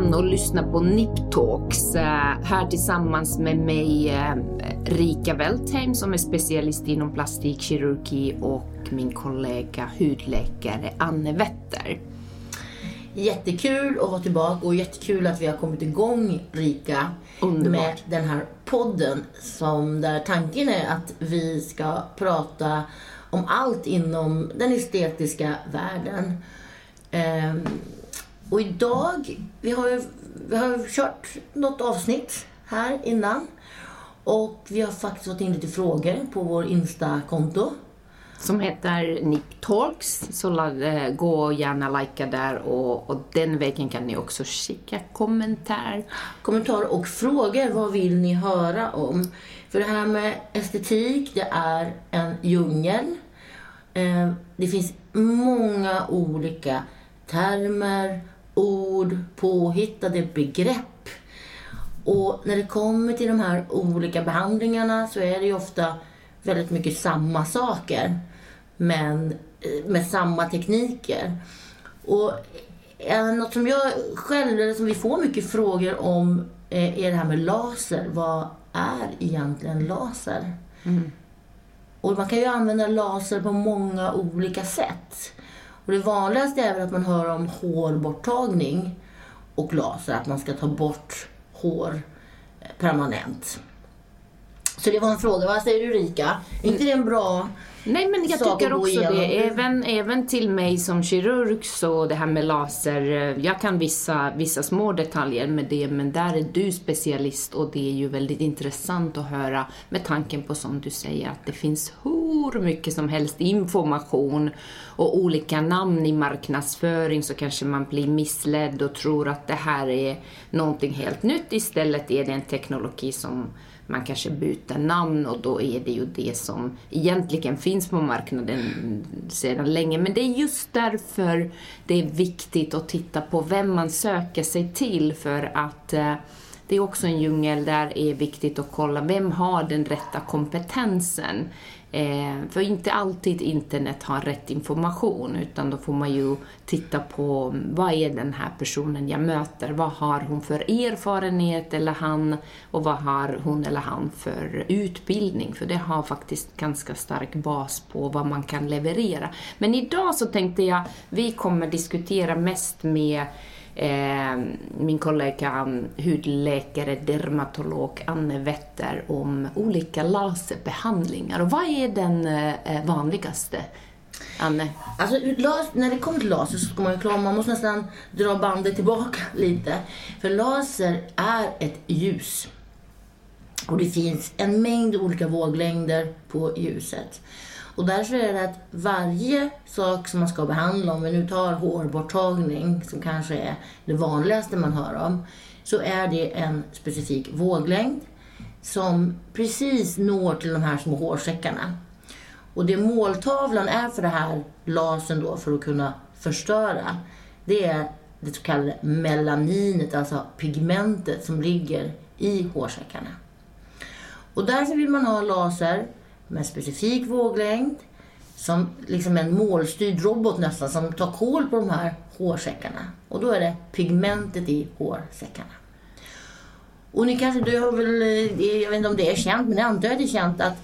igen och lyssna på Nip Talks. eh, Här tillsammans med mig eh, Rika Weltheim som är specialist inom plastikkirurgi och min kollega hudläkare Anne Wetter. Jättekul att vara tillbaka och jättekul att vi har kommit igång Rika Underbart. med den här podden som där tanken är att vi ska prata om allt inom den estetiska världen. Och idag, vi har ju vi har kört något avsnitt här innan och vi har faktiskt fått in lite frågor på vår Insta-konto. Som heter Nip Talks. Så eh, gå gärna likea där och, och den vägen kan ni också skicka kommentar. kommentarer och frågor. Vad vill ni höra om? För det här med estetik, det är en djungel. Eh, Det finns många olika termer, ord, påhittade begrepp. Och när det kommer till de här olika behandlingarna så är det ju ofta väldigt mycket samma saker. Men eh, med samma tekniker. Och något som jag själv, eller som vi får mycket frågor om, eh, är det här med laser. Vad är egentligen laser? Och man kan ju använda laser på många olika sätt. Och det vanligaste är väl att man hör om hårborttagning och laser, att man ska ta bort hår eh, permanent. Så det var en fråga. Vad säger du Rika? Är inte det en bra Nej, men jag sak tycker också det. igenom? Även, även till mig som kirurg så det här med laser, eh, jag kan vissa, vissa små detaljer med det, men där är du specialist och det är ju väldigt intressant att höra med tanken på som du säger att det finns hur mycket som helst information och olika namn i marknadsföring så kanske man blir missledd och tror att det här är någonting helt nytt. Istället är det en teknologi som man kanske byter namn och då är det ju det som egentligen finns på marknaden sedan länge. Men det är just därför det är viktigt att titta på vem man söker sig till för att eh, det är också en djungel där det är viktigt att kolla vem har den rätta kompetensen. Eh, för inte alltid internet har rätt information utan då får man ju titta på mm, vad är den här personen jag möter, vad har hon för erfarenhet eller han? Och vad har hon eller han för utbildning? För det har faktiskt ganska stark bas på vad man kan leverera. Men idag så tänkte jag vi kommer diskutera mest med Ehm, min kollega hudläkare, dermatolog Anne Wetter om olika laserbehandlingar. Och vad är den eh, vanligaste, Anne? Alltså, när det kommer till laser så ska man ju klara, man måste nästan dra bandet tillbaka lite. För laser är ett ljus. Och det finns en mängd olika våglängder på ljuset. Och därför är det att varje sak som man ska behandla, om vi nu tar hårborttagning som kanske är det vanligaste man hör om, så är det en specifik våglängd som precis når till de här små hårsäckarna. Och det måltavlan är för det här lasern då för att kunna förstöra, det är det så kallade melaninet, alltså pigmentet som ligger i hårsäckarna. Och därför vill man ha laser med specifik våglängd, som liksom en målstyrd robot nästan, som tar koll på de här hårsäckarna. Och då är det pigmentet i hårsäckarna. Och ni kanske, du har väl, eh, jag vet inte om det är känt, men jag antar att det är känt att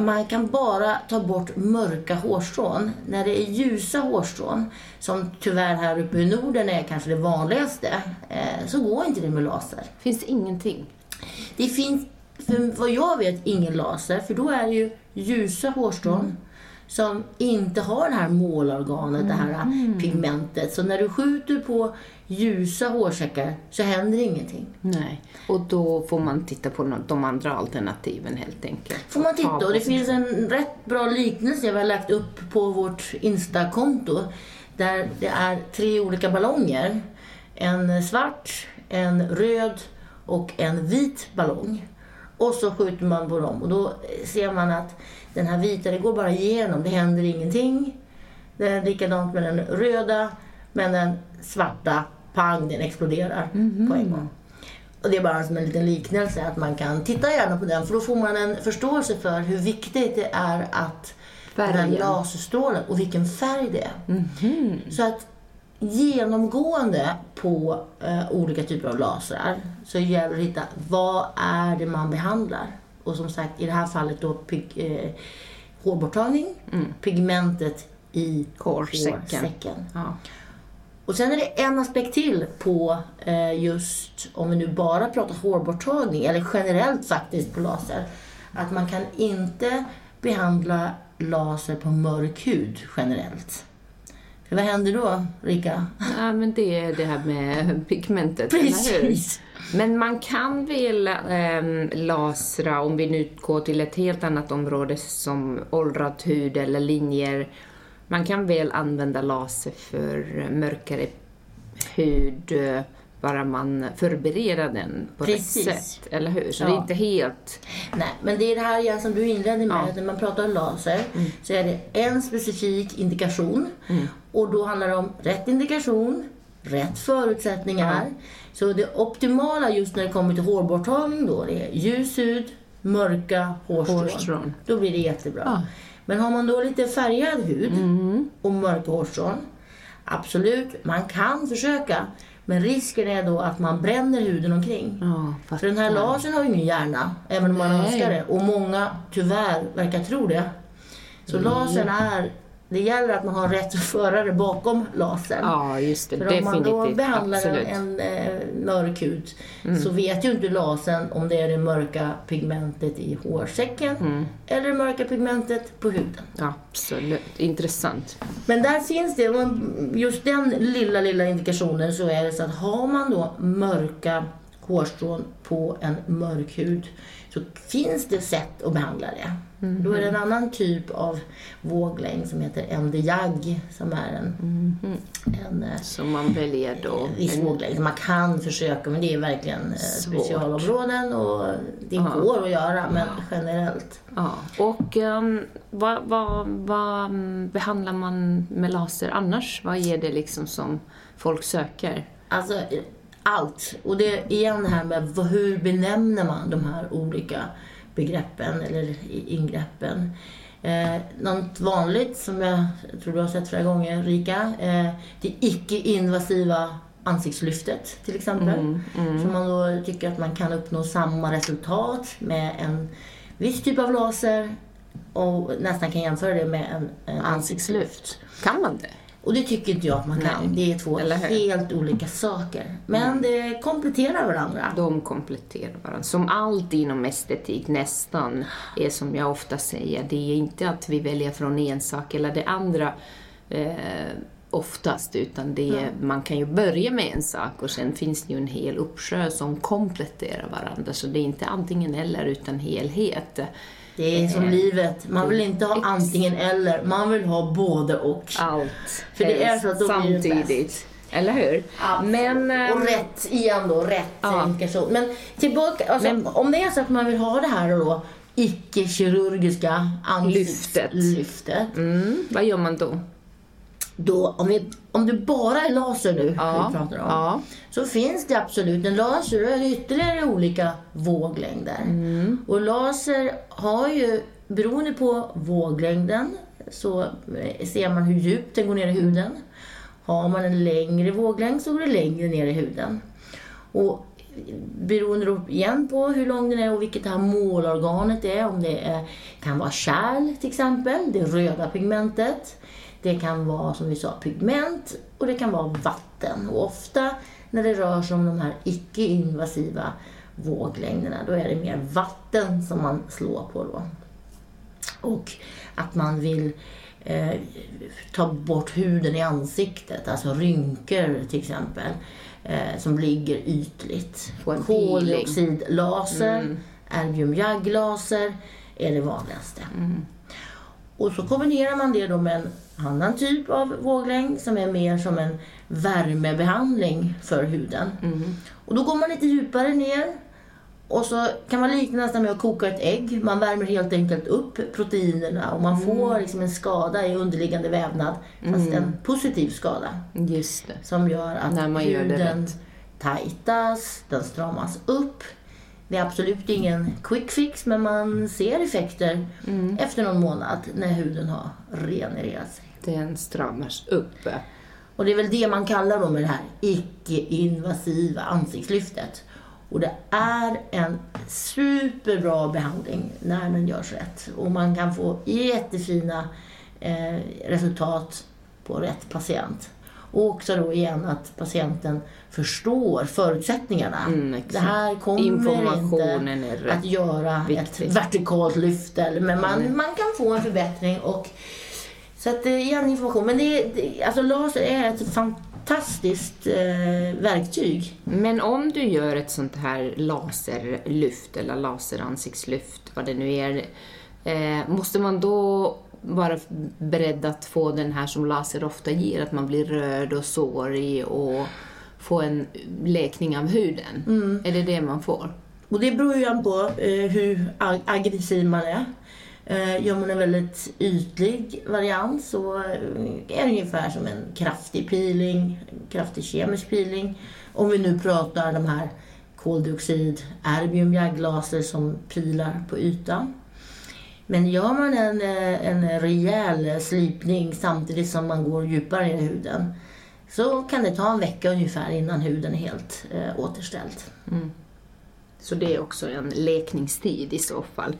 man kan bara ta bort mörka hårstrån. När det är ljusa hårstrån, som tyvärr här uppe i Norden är kanske det vanligaste, eh, så går inte det med laser. Finns ingenting? Det finns, för vad jag vet, ingen laser, för då är det ju ljusa hårstrån som inte har det här målorganet, det här pigmentet. Så när du skjuter på ljusa hårsäckar så händer ingenting. Nej. Och då får man titta på de andra alternativen helt enkelt. får man titta Ta och det finns en rätt bra liknelse vi har lagt upp på vårt Insta-konto. Där det är tre olika ballonger. En svart, en röd och en vit ballong. Och så skjuter man på dem och då ser man att den här vita, det går bara igenom, det händer ingenting. Det är likadant med den röda, men den svarta, pang, den exploderar på en gång. Och det är bara som en liten liknelse att man kan titta gärna på den för då får man en förståelse för hur viktigt det är att den här Färgen. laserstrålen och vilken färg det är. Så att genomgående på eh, olika typer av lasrar så gäller det att hitta vad är det man behandlar. Och som sagt i det här fallet då pig, eh, hårborttagning, pigmentet i Hårsäcken. hårsäcken. Ja. Och sen är det en aspekt till på eh, just, om vi nu bara pratar hårborttagning, eller generellt faktiskt på laser, att man kan inte behandla laser på mörk hud generellt. Vad händer då, Rika? ja, men det är det här med pigmentet? Precis. Men man kan väl ähm, lasra, om vi nu går till ett helt annat område som åldrad hud eller linjer, man kan väl använda laser för mörkare hud eh, bara man förbereder den på Precis. rätt sätt, eller hur? Så det Ja. är inte helt... Nej, men det är det här igen som du inledde med, Ja. att när man pratar om laser så är det en specifik indikation. Mm. Och då handlar det om rätt indikation, rätt förutsättningar. Så det optimala just när det kommer till hårborttagning då, det är ljus hud, mörka hårstrån. Hårstrån. Då blir det jättebra. Ja. Men har man då lite färgad hud och mörka hårstrån, absolut, man kan försöka. Men risken är då att man bränner huden omkring. Ja, För den här lasern har ju ingen hjärna, även om man Nej. önskar det. Och många tyvärr verkar tro det. Så lasern är, det gäller att man har rätt förare bakom lasern. Ja, just det. För om man då Definitivt. behandlar Absolut. en, eh, mörk hud Mm. så vet ju inte lasern om det är det mörka pigmentet i hårsäcken Mm. eller det mörka pigmentet på huden. Absolut. Intressant. Men där finns det, just den lilla, lilla indikationen så är det så att har man då mörka hårstrån på en mörk hud så finns det sätt att behandla det. Då är det en annan typ av våglängd som heter MD-JAG som är en, en eh, Så man väljer då... viss en- våglängd. Man kan försöka men det är verkligen eh, Svårt. specialområden och det Ja. går att göra men generellt. Ja. Och um, vad, vad, vad mm, behandlar man med laser annars? Vad är det liksom som folk söker? Alltså allt. Och det är igen här med hur benämner man de här olika begreppen eller ingreppen. Eh, något vanligt som jag tror du har sett flera gånger Rika, eh, det icke-invasiva ansiktslyftet till exempel. Så man då tycker att man kan uppnå samma resultat med en viss typ av laser och nästan kan jämföra det med en, en ansiktslyft. Kan man det? Och det tycker inte jag att man kan. Nej. Det är två helt olika saker. Men det kompletterar varandra. De kompletterar varandra. Som allt inom estetik nästan är som jag ofta säger, det är inte att vi väljer från en sak eller det andra eh, oftast, utan det är, man kan ju börja med en sak och sen finns det ju en hel uppsjö som kompletterar varandra. Så det är inte antingen eller, utan helhet. Det är som Eh, livet. Man vill inte ha antingen eller. Man vill ha både och. Allt. För det är så att då blir det samtidigt. Eller hur? Men, ehm, och rätt, igen då, rätt Ja. indikation. Men tillbaka, alltså, Men- om det är så att man vill ha det här då, icke-kirurgiska Lyftet. ansiktslyftet. mm, vad gör man då? Då, om, vi, om det bara är laser nu Ja, pratar om. ja. Så finns det absolut en laser och ytterligare olika våglängder. Och laser har ju, beroende på våglängden, så ser man hur djupt den går ner i huden. Har man en längre våglängd så går det längre ner i huden. Och beroende igen på hur lång den är och vilket det här målorganet är, om det är, kan vara kärl till exempel, det röda pigmentet. Det kan vara som vi sa pigment och det kan vara vatten. Och ofta när det rör sig om de här icke-invasiva våglängderna då är det mer vatten som man slår på då. Och att man vill eh, ta bort huden i ansiktet, alltså rynkor till exempel, eh, som ligger ytligt. Koldioxidlaser, erbium-jagg-laser är det vanligaste. Och så kombinerar man det då med en annan typ av våglängd som är mer som en värmebehandling för huden. Och då går man lite djupare ner och så kan man likna nästan med att koka ett ägg. Man värmer helt enkelt upp proteinerna och man får liksom en skada i underliggande vävnad. Fast en positiv skada. Just det. Som gör att När man gör det huden tajtas, den stramas upp. Det är absolut ingen quick fix men man ser effekter Mm. efter någon månad när huden har regenererat sig. Den stramas upp. Och det är väl det man kallar då med det här icke-invasiva ansiktslyftet. Och det är en superbra behandling när den görs rätt. Och man kan få jättefina eh, resultat på rätt patient. Och också då igen att patienten förstår förutsättningarna. Mm, det här kommer inte att göra viktigt. ett vertikalt lyft. Men man, man kan få en förbättring. Och, så att, eh, igen information. Men det, det, alltså laser är ett fantastiskt eh, verktyg. Men om du gör ett sånt här laserlyft eller laseransiktslyft, vad det nu är, eh, måste man då vara beredd att få den här som laser ofta ger, att man blir röd och sårig och få en läkning av huden? Mm. Är det det man får? Och det beror ju på eh, hur ag- aggressiv man är. Eh, gör man en väldigt ytlig variant så är det ungefär som en kraftig peeling, en kraftig kemisk peeling. Om vi nu pratar de här koldioxid, erbium jagglaser som pilar på ytan. Men gör man en, eh, en rejäl slipning samtidigt som man går djupare i huden så kan det ta en vecka ungefär innan huden är helt eh, återställd. Mm. Så det är också en läkningstid i så fall.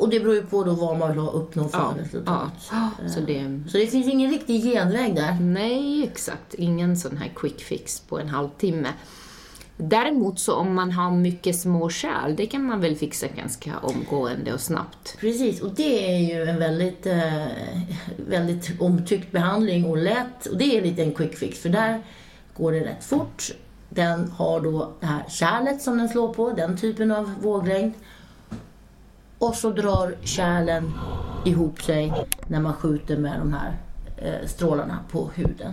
Och det beror ju på då vad man vill ha uppnå för Ja, resultat. ja. Så det, Så det finns ingen riktig genväg där. nej, exakt. Ingen sån här quick fix på en halvtimme. Däremot så om man har mycket små kärl, det kan man väl fixa ganska omgående och snabbt. Precis, och det är ju en väldigt, eh, väldigt omtyckt behandling och lätt. Och det är lite en quick fix för där går det rätt fort. Den har då det här kärlet som den slår på, den typen av våglängd. Och så drar kärlen ihop sig när man skjuter med de här eh, strålarna på huden.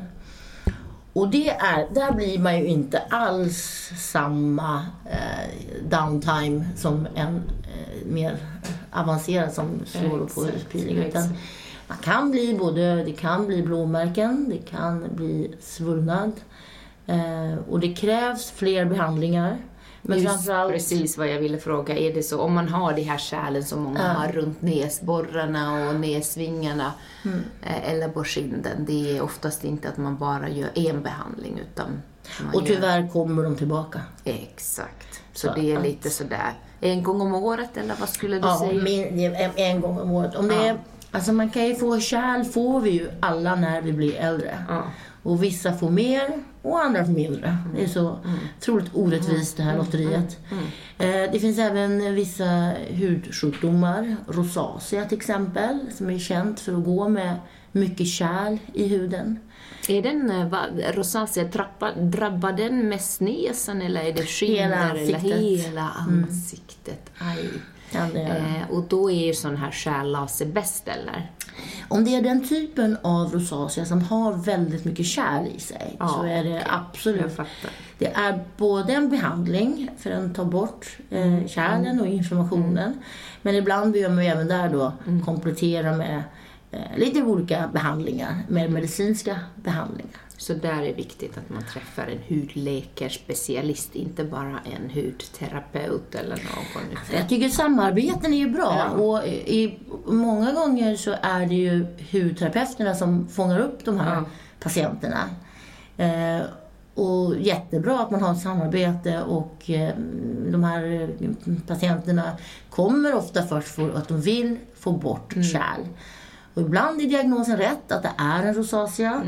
Och det är, där blir man ju inte alls samma eh, downtime som en eh, mer avancerad som slår på Exakt, peeling. Utan man kan bli både, det kan bli blåmärken, det kan bli svullnad. Eh, och det krävs fler behandlingar. Men Just framförallt, precis vad jag ville fråga. Är det så, om man har de här kärlen som många Ja. har runt näsborrarna och näsvingarna Mm. eh, eller på kinden, det är oftast inte att man bara gör en behandling utan och gör... tyvärr kommer de tillbaka. Exakt. Så, Så det är att- lite sådär, en gång om året eller vad skulle du Ja, säga? min, en, en gång om året. Om det Ja. är, alltså man kan ju få kärl får vi ju alla när vi blir äldre. Och vissa får mer och andra får mindre. Det är så otroligt orättvist det här lotteriet. Eh, Det finns även vissa hudsjukdomar, rosacea till exempel, som är känt för att gå med mycket kärl i huden. Är den, eh, rosacea, drabbar, drabbar den mest näsan eller är det skinner eller ansiktet. Mm. hela ansiktet? Aj. Kan det göra. Eh, och då är ju sån här kärllaser bäst eller? Om det är den typen av rosacea som har väldigt mycket kärl i sig Ja, så är det absolut. Det är både en behandling för att ta bort Mm. eh, kärlen och inflammationen. Men ibland behöver man även där då Mm. komplettera med eh, lite olika behandlingar, med medicinska behandlingar. Så där är viktigt att man träffar en hudläkarspecialist, inte bara en hudterapeut eller någon. Jag tycker samarbeten är ju bra Ja. och i, många gånger så är det ju hudterapeuterna som fångar upp de här Ja. patienterna. Eh, och jättebra att man har ett samarbete och eh, de här patienterna kommer ofta först för att de vill få bort kärl. Och ibland är diagnosen rätt, att det är en rosacea.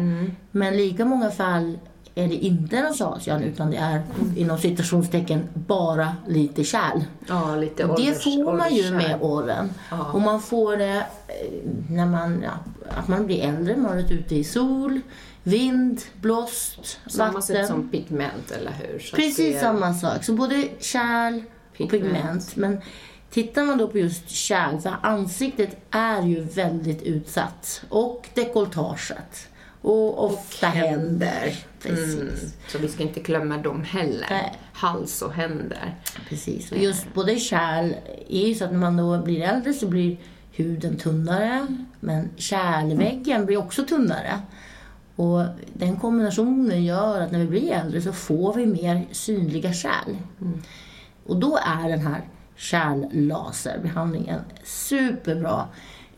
Men lika många fall är det inte en rosacea utan det är inom citationstecken bara lite kärl. Ja, lite Och det ålders- får man ju med åren. Ja. Och man får det eh, när man, att man blir äldre, man har varit ute i sol, vind, blåst, Samma vatten. sätt som pigment, eller hur? Så Precis är- samma sak. Så både kärl och Pigment. pigment. Men tittar man då på just kärl, för ansiktet är ju väldigt utsatt. Och dekolletaget. Och ofta händer. Precis. Mm, så vi ska inte glömma dem heller. Nej. Hals och händer. Precis. Och just både kärl är ju så att när man då blir äldre så blir huden tunnare. Men kärlväggen blir också tunnare. Och den kombinationen gör att när vi blir äldre så får vi mer synliga kärl. Och då är den här kärllaserbehandlingen superbra.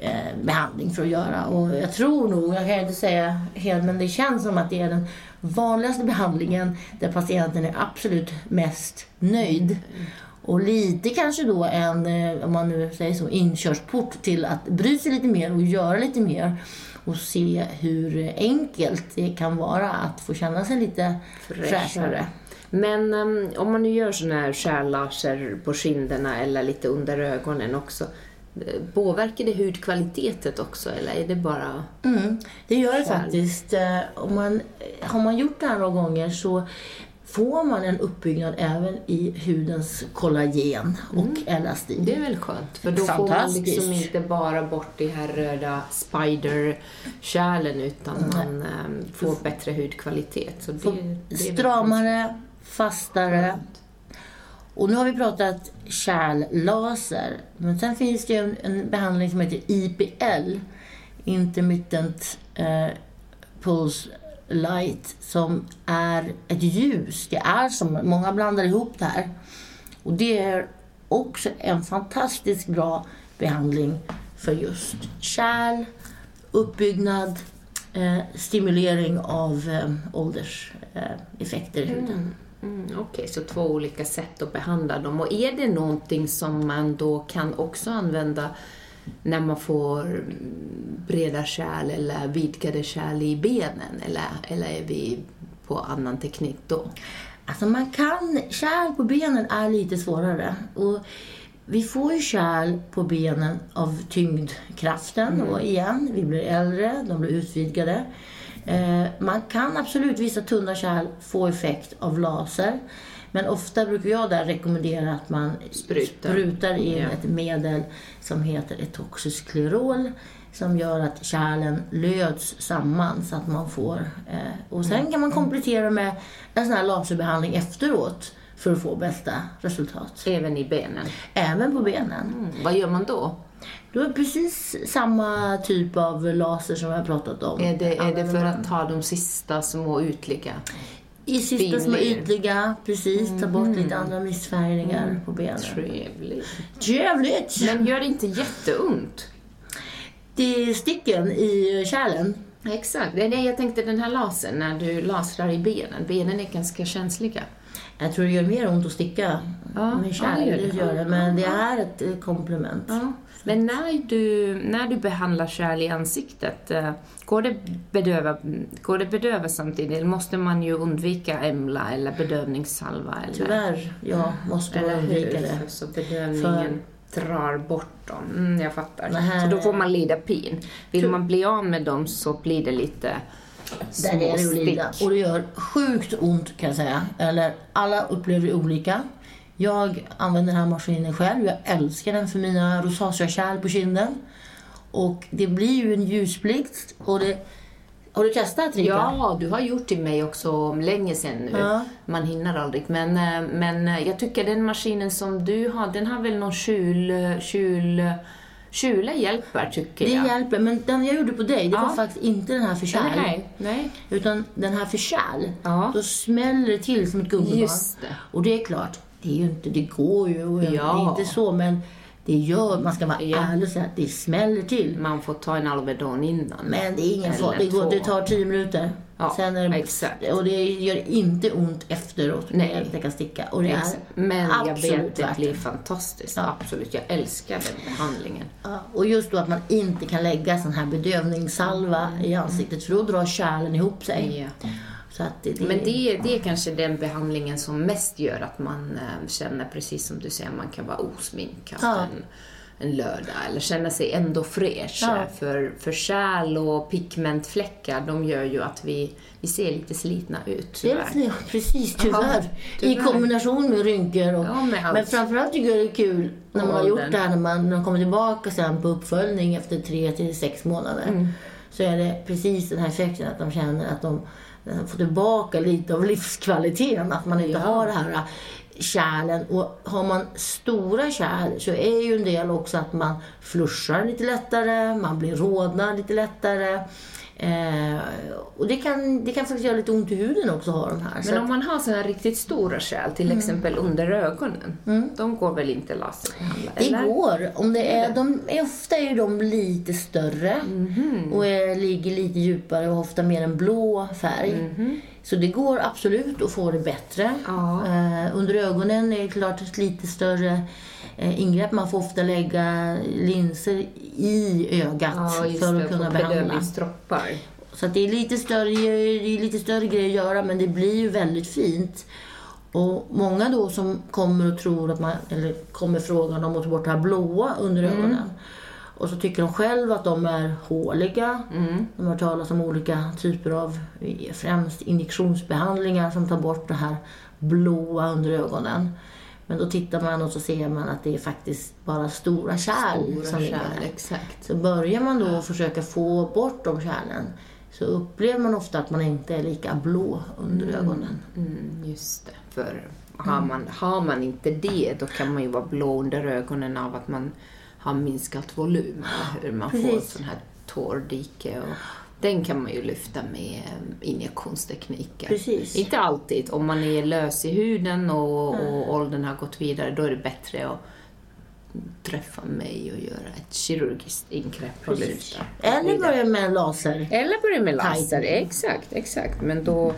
eh, behandling för att göra. Och jag tror nog, jag kan inte säga helt, men det känns som att det är den vanligaste behandlingen där patienten är absolut mest nöjd. Och lite kanske då en, eh, om man nu säger så, inkörsport till att bry sig lite mer och göra lite mer och se hur enkelt det kan vara att få känna sig lite fräschare. Men um, om man nu gör såna här skärlaser på kinderna eller lite under ögonen också, eh, påverkar det hudkvaliteten också eller är det bara... Mm, det gör det faktiskt. Eh, om man, har man gjort det här några gånger så får man en uppbyggnad även i hudens kollagen och mm. elastin. Det är väl skönt, för då får man liksom inte bara bort de här röda spider-kärlen utan mm. man um, får bättre hudkvalitet. Så det, det Stramare, fastare. Och nu har vi pratat kärllaser, men sen finns det en, en behandling som heter IPL, Intermittent eh, Pulse light som är ett ljus. Det är som, många blandar ihop det här. Och det är också en fantastiskt bra behandling för just kärl, uppbyggnad, eh, stimulering av eh, ålderseffekter i huden. Mm. Mm, Okej, okay, så två olika sätt att behandla dem. Och är det någonting som man då kan också använda när man får breda kärl eller vidgade kärl i benen? Eller, eller är vi på annan teknik då? Alltså man kan, kärl på benen är lite svårare. Och vi får ju kärl på benen av tyngdkraften mm. och igen, vi blir äldre, de blir utvidgade. Eh, man kan absolut, vissa tunna kärl, få effekt av laser. Men ofta brukar jag där rekommendera att man sprutar, sprutar in ja. ett medel som heter etoxysklerol som gör att kärlen löds samman så att man får... Eh, och sen kan man komplettera med en sån här laserbehandling efteråt för att få bästa resultat. Även i benen? Även på benen. Mm. Vad gör man då? Då är det precis samma typ av laser som vi har pratat om. Är det, är det för att ta de sista små ytliga? I sista små ytliga, precis. Ta bort mm. lite andra missfärgningar mm. på benen. Trevligt. Trevligt! Men gör det inte jätteont? Det är sticken i kärlen. Exakt. Nej, jag tänkte den här lasern, när du lasrar i benen. Benen är ganska känsliga. Jag tror det gör mer ont att sticka ja, med kärl. Ja, det gör det. Gör det. Men det är ett eh, komplement. Ja. Men när du, när du behandlar kärl i ansiktet, eh, går det bedöva, går det bedöva samtidigt? Eller måste man ju undvika emla eller bedövningssalva? Eller? Tyvärr, ja, måste man undvika hur? det. Så bedövningen För... drar bort dem. Mm, jag fattar. Här... Så då får man lida pin. Vill man bli av med dem så blir det lite där är det att lida. Och det gör sjukt ont kan jag säga. Eller alla upplever det olika. Jag använder den här maskinen själv. Jag älskar den för mina rosacea-kärl på kinden. Och det blir ju en ljusblixt. Och det, har du testat Rika? Ja, du har gjort till mig också länge sedan nu. Ja. Man hinner aldrig. Men, eh, men eh, jag tycker den maskinen som du har, den har väl någon kyl... kyl Kyla hjälper tycker det jag. Det hjälper, men den jag gjorde på dig, det ja. var faktiskt inte den här för kärl. Nej. Nej. Utan den här för kärl, ja. då smäller det till som ett det. Och det är klart, det är ju inte, det går ju, ja. det är inte så, men det gör, man ska vara ja. ärlig och säga att det smäller till. Man får ta en Alvedon innan. Men det är ingen fara, det, det tar tio minuter. Ja, Sen är det, exakt. Och det gör inte ont efteråt Nej. det kan sticka. Och det är Men jag vet, det blir fantastiskt. Ja. Absolut, jag älskar den behandlingen. Ja, och just då att man inte kan lägga sån här bedövningssalva mm. i ansiktet för då drar kärlen ihop sig. Ja. Att det, det... Men det, det är kanske den behandlingen som mest gör att man äh, känner, precis som du säger, man kan vara osminkad ja. En, lördag eller känna sig ändå fräsch. Ja. För, för kärl och pigmentfläckar, de gör ju att vi, vi ser lite slitna ut. Tyvärr. Det, precis, tyvärr. tyvärr. I kombination med rynkor. Och, ja, med men framförallt tycker jag det är kul när man har gjort det här, när man, när man kommer tillbaka sen på uppföljning efter tre till sex månader. Mm. Så är det precis den här effekten att de känner att de Eh, få tillbaka lite av livskvaliteten. Att man inte ja. har det här kärlen. Och har man stora kärl så är ju en del också att man flushar lite lättare, man blir rodnad lite lättare. Eh, och det kan, det kan faktiskt göra lite ont i huden också att ha de här. Men om att, man har så här riktigt stora kärl, till exempel under ögonen, de går väl inte laserbehandla? det eller? går. Om det är, de, ofta är de lite större Mhm. och är, ligger lite djupare och har ofta mer en blå färg. Mhm. Så det går absolut att få det bättre. Ja. Eh, under ögonen är det klart ett lite större eh, ingrepp. Man får ofta lägga linser i ögat Ja, för det, att kunna på behandla. Så det är lite större, det är lite större grejer att göra men det blir ju väldigt fint. Och många då som kommer och tror att man, eller kommer frågan om att ta bort det här blåa under Mm. ögonen. Och så tycker de själva att de är håliga. Mm. De har hört talas om olika typer av främst injektionsbehandlingar som tar bort det här blåa under ögonen. Men då tittar man och så ser man att det är faktiskt bara stora kärl som Stora ligger kärl, där. exakt. Så börjar man då försöka få bort de kärlen så upplever man ofta att man inte är lika blå under ögonen. Mm, just det. För har man, har man inte det, då kan man ju vara blå under ögonen av att man har minskat volym. Hur? Man får Precis. ett sån här tårdike. Och den kan man ju lyfta med injektionstekniker. Precis. Inte alltid. Om man är lös i huden och, och åldern har gått vidare, då är det bättre att träffa mig och göra ett kirurgiskt ingrepp och lyfta. Eller börja med laser. Eller börja med laser, Tightening. exakt, exakt. Men då,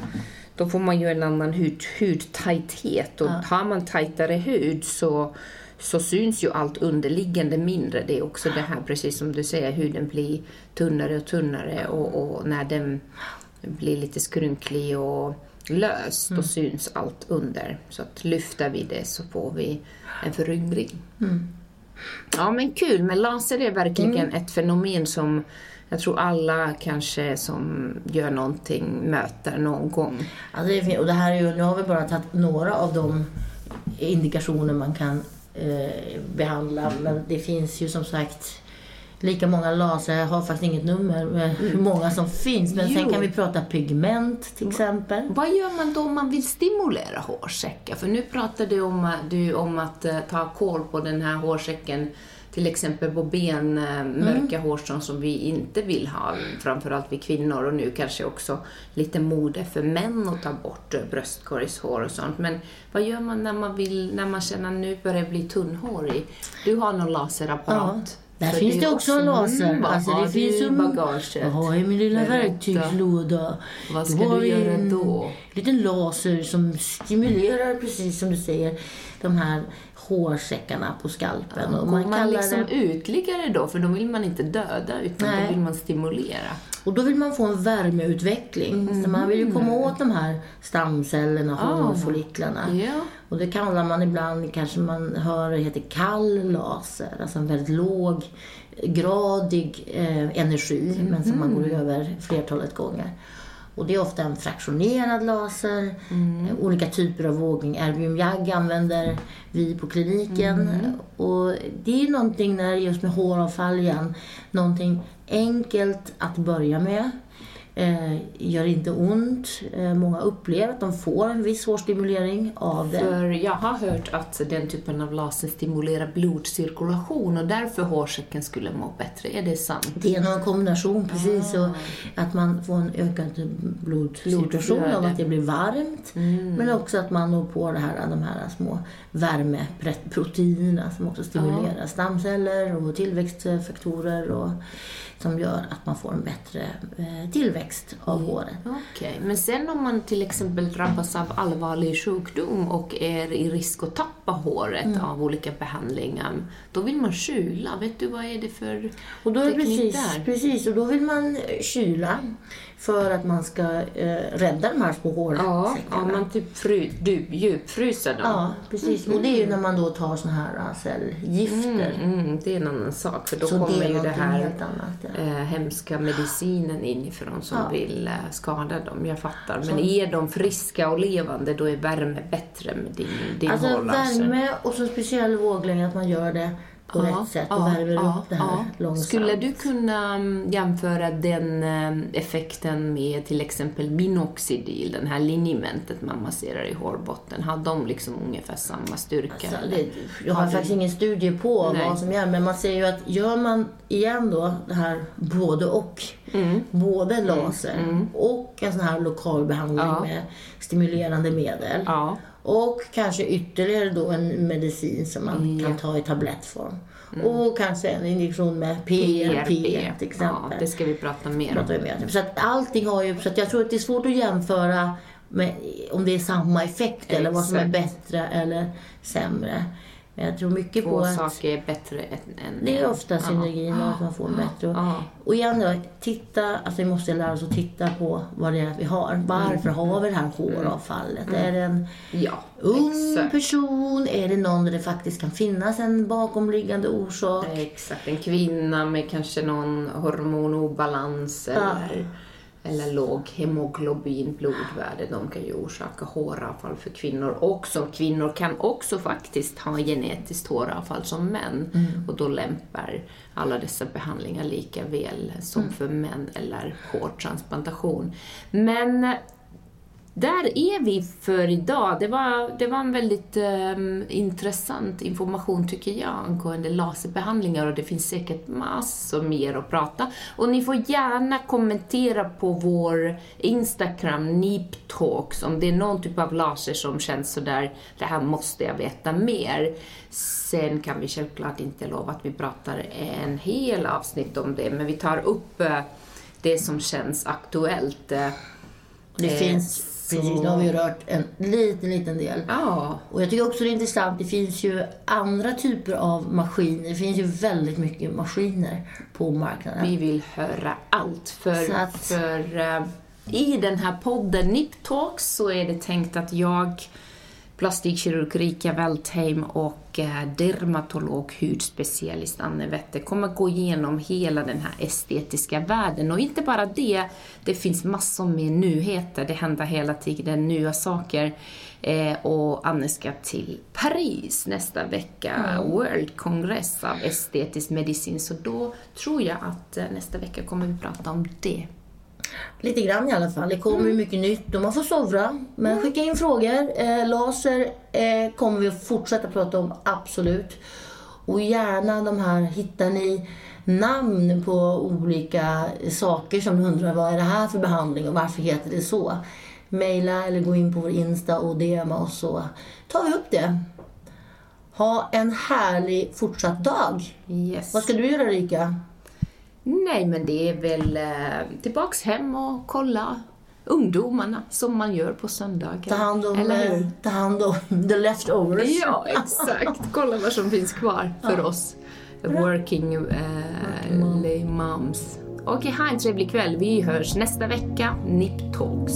då får man ju en annan hud, hudtajthet och har man tajtare hud så, så syns ju allt underliggande mindre. Det är också det här, precis som du säger, huden blir tunnare och tunnare och, och när den blir lite skrynklig och lös, då syns allt under. Så att lyfter vi det så får vi en föryngring. Ja men kul, men laser är verkligen ett fenomen som jag tror alla kanske som gör någonting möter någon gång. Ja, det är fint. Och det här är ju, nu har vi bara tagit några av de indikationer man kan eh, behandla. Men det finns ju som sagt lika många laser. Jag har faktiskt inget nummer med hur många som finns. Men sen Jo. kan vi prata pigment till exempel. Vad gör man då om man vill stimulera hårsäckar? För nu pratar du om, du om att eh, ta koll på den här hårsäcken till exempel på ben, mörka hårstrån som vi inte vill ha, framförallt vi kvinnor och nu kanske också lite mode för män att ta bort bröstkorgshår och sånt. Men vad gör man när man, vill, när man känner att nu börjar bli tunnhårig? Du har någon laserapparat? Där För finns det också en laser. Mm, Alltså, det finns i ju en- bagaget? Jag har i min lilla Berätta. verktygslåda. Vad ska du göra en då? liten laser som stimulerar, precis som du säger, de här hårsäckarna på skalpen. och Går man man kallar liksom det, ytligare då? För då vill man inte döda, utan Nej. då vill man stimulera. och då vill man få en värmeutveckling. Så man vill ju komma åt de här stamcellerna, Ah. hårfolliklarna. Ja. Och det kallar man ibland, kanske man hör det heter kall laser. Alltså en väldigt låg gradig eh, energi, men som man går över flertalet gånger. Och det är ofta en fraktionerad laser, eh, olika typer av vågning. Erbium YAG använder vi på kliniken. Och det är någonting när just med håravfall igen, någonting enkelt att börja med. Eh, gör inte ont. Eh, många upplever att de får en viss hårstimulering av det. För jag har hört att den typen av laser stimulerar blodcirkulation och därför hårsäcken skulle må bättre. Är det sant? Det är nog en kombination precis. Och att man får en ökad blodcirkulation av att det blir varmt. Men också att man når på det här, de här små värmeproteinerna som också stimulerar stamceller och tillväxtfaktorer och som gör att man får en bättre eh, tillväxt av håret. Okej, men sen om man till exempel drabbas av allvarlig sjukdom och är i risk att tappa håret Mm. av olika behandlingar, då vill man kyla. Vet du vad är det för Och då är precis, där? precis, och då vill man kyla för att man ska eh, rädda de här små Ja, hårsäckarna. ja man typ fry, du, djupfryser dem. Ja, precis. Och det är ju när man då tar såna här äh, cellgifter. Mm, det är en annan sak, för då Så det kommer är ju det här annat. Ja. eh, hemska medicinen inifrån som Ja. vill eh, skada dem. Jag fattar. Men är de friska och levande, då är värme bättre med din, din Alltså hårlaser. värme och så speciell våglängd att man gör det på rätt sätt och värmer upp det här långsamt. Skulle du kunna mm, jämföra den eh, effekten med till exempel minoxidil, den här linjementet man masserar i hårbotten? Har de liksom ungefär samma styrka? Alltså, det, jag har Har faktiskt du- ingen studie på Nej. vad som gör, men man ser ju att gör man igen då det här både och, både laser och en sån här lokal behandling Ja. med stimulerande medel Ja. Och kanske ytterligare då en medicin som man Ja. kan ta i tablettform. Och kanske en injektion med PRP till exempel. Ja, det ska vi prata mer om. mer. Så att allting har ju, så att jag tror att det är svårt att jämföra med, om det är samma effekt eller vad som är Exakt. bättre eller sämre. Men jag tror mycket på Två att saker är bättre än än det är en. ofta synergin och att man får en bättre. Och, Ja. och igen då, titta, alltså vi måste lära oss att titta på vad det är vi har. Varför Mm. har vi det här håravfallet? Är det en Ja, ung exakt. person? Är det någon där det faktiskt kan finnas en bakomliggande orsak? Exakt, en kvinna med kanske någon hormonobalans eller, eller låg hemoglobin, blodvärde, de kan ju orsaka håravfall för kvinnor också. Kvinnor kan också faktiskt ha genetiskt håravfall som män och då lämpar alla dessa behandlingar lika väl som för män eller hårtransplantation. Men där är vi för idag. Det var, det var en väldigt ehm, intressant information tycker jag angående laserbehandlingar och det finns säkert massor mer att prata. Och ni får gärna kommentera på vår Instagram, NeepTalks, om det är någon typ av laser som känns sådär, det här måste jag veta mer. Sen kan vi självklart inte lova att vi pratar en hel avsnitt om det, men vi tar upp eh, det som känns aktuellt. eh, Det Eh, finns, precis, nu har vi rört en liten, liten del. Ja, Och jag tycker också det är intressant, det finns ju andra typer av maskiner. Det finns ju väldigt mycket maskiner på marknaden. vi vill höra allt. För, att- för eh, i den här podden Nip Talks så är det tänkt att jag, plastikkirurg Rika Weltheim och eh, dermatolog, hudspecialist Anne Wette kommer gå igenom hela den här estetiska världen. Och inte bara det, det finns massor med nyheter, det händer hela tiden nya saker. Eh, och Anne ska till Paris nästa vecka, World Congress av estetisk medicin. Så då tror jag att eh, nästa vecka kommer vi prata om det. Lite grann i alla fall. Det kommer ju mycket nytt och man får sovra. Men skicka in frågor. Eh, laser eh, kommer vi att fortsätta prata om, absolut. Och gärna de här, hittar ni namn på olika saker som ni undrar vad är det här för behandling och varför heter det så? Maila eller gå in på vår Insta och DMa oss så tar vi upp det. Ha en härlig fortsatt dag. Yes. Vad ska du göra Rika? Nej, men det är väl eh, tillbaks hem och kolla ungdomarna som man gör på söndagar. Ta hand om, Eller eh, ta hand om the leftovers. Ja, exakt. Kolla vad som finns kvar för oss working, lay moms. Okej, ha en trevlig kväll. Vi hörs nästa vecka. Nip Talks.